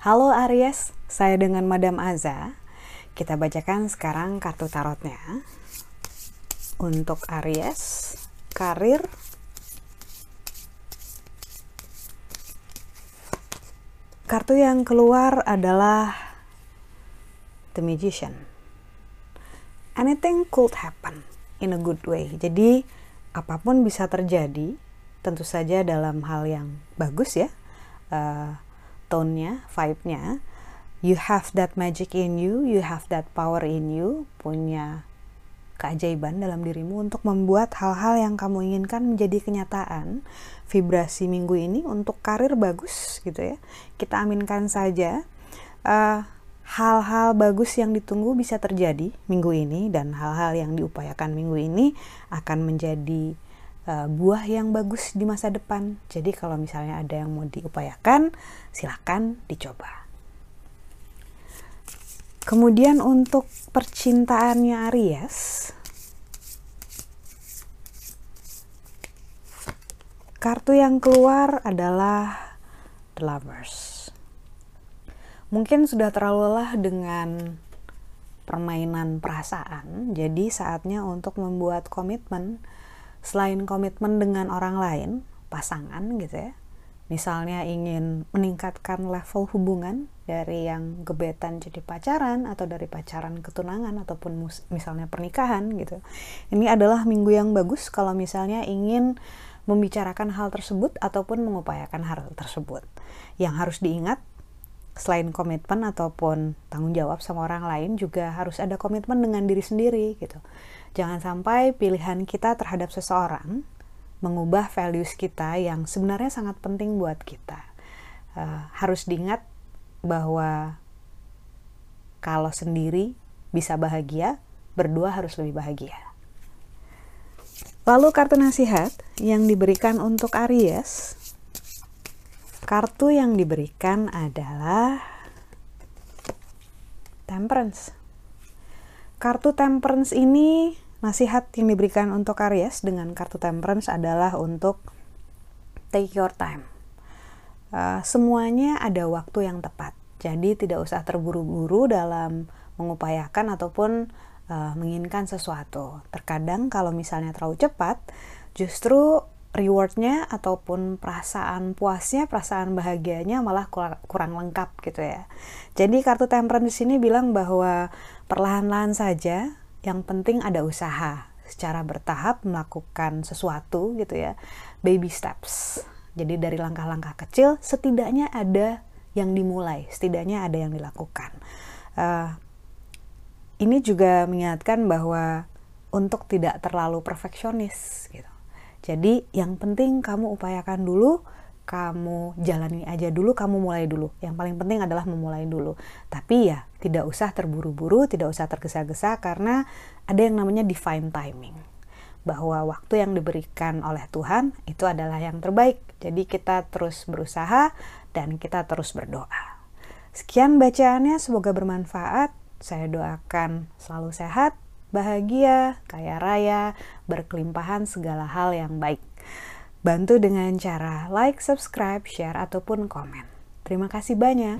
Halo Aries, saya dengan Madam Aza. Kita bacakan sekarang kartu tarotnya. Untuk Aries, karir, kartu yang keluar adalah The Magician. Anything could happen in a good way. Jadi apa pun bisa terjadi, tentu saja dalam hal yang bagus ya. Uh, tone-nya, vibe-nya, you have that magic in you, you have that power in you, punya keajaiban dalam dirimu untuk membuat hal-hal yang kamu inginkan menjadi kenyataan. Vibrasi minggu ini untuk karir bagus gitu ya. Kita aminkan saja hal hal-hal bagus yang ditunggu bisa terjadi minggu ini dan hal-hal yang diupayakan minggu ini akan menjadi uh, buah yang bagus di masa depan. Jadi kalau misalnya ada yang mau diupayakan, silakan dicoba. Kemudian untuk percintaannya Aries, kartu yang keluar adalah The Lovers. Mungkin sudah terlalu lelah dengan permainan perasaan, jadi saatnya untuk membuat komitmen selain komitmen dengan orang lain, pasangan gitu ya, misalnya ingin meningkatkan level hubungan dari yang gebetan jadi pacaran atau dari pacaran ke tunangan ataupun misalnya pernikahan gitu. Ini adalah minggu yang bagus kalau misalnya ingin membicarakan hal tersebut ataupun mengupayakan hal tersebut. Yang harus diingat selain komitmen ataupun tanggung jawab sama orang lain juga harus ada komitmen dengan diri sendiri gitu. Jangan sampai pilihan kita terhadap seseorang mengubah values kita yang sebenarnya sangat penting buat kita. Uh, harus diingat bahwa kalau sendiri bisa bahagia, berdua harus lebih bahagia. Lalu kartu nasihat yang diberikan untuk Aries. Kartu yang diberikan adalah Temperance. Kartu temperance ini, nasihat yang diberikan untuk Aries dengan kartu temperance adalah untuk take your time. Uh, semuanya ada waktu yang tepat. Jadi tidak usah terburu-buru dalam mengupayakan ataupun uh, menginginkan sesuatu. Terkadang kalau misalnya terlalu cepat, justru rewardnya ataupun perasaan puasnya, perasaan bahagianya malah kurang, lengkap gitu ya. Jadi kartu temperance di sini bilang bahwa perlahan-lahan saja, yang penting ada usaha secara bertahap melakukan sesuatu gitu ya, baby steps. Jadi dari langkah-langkah kecil setidaknya ada yang dimulai, setidaknya ada yang dilakukan. Uh, ini juga mengingatkan bahwa untuk tidak terlalu perfeksionis gitu. Jadi yang penting kamu upayakan dulu, kamu jalani aja dulu, kamu mulai dulu. Yang paling penting adalah memulai dulu. Tapi ya tidak usah terburu-buru, tidak usah tergesa-gesa karena ada yang namanya divine timing. Bahwa waktu yang diberikan oleh Tuhan itu adalah yang terbaik. Jadi kita terus berusaha dan kita terus berdoa. Sekian bacaannya, semoga bermanfaat. Saya doakan selalu sehat, bahagia, kaya raya, berkelimpahan segala hal yang baik. Bantu dengan cara like, subscribe, share, ataupun komen. Terima kasih banyak.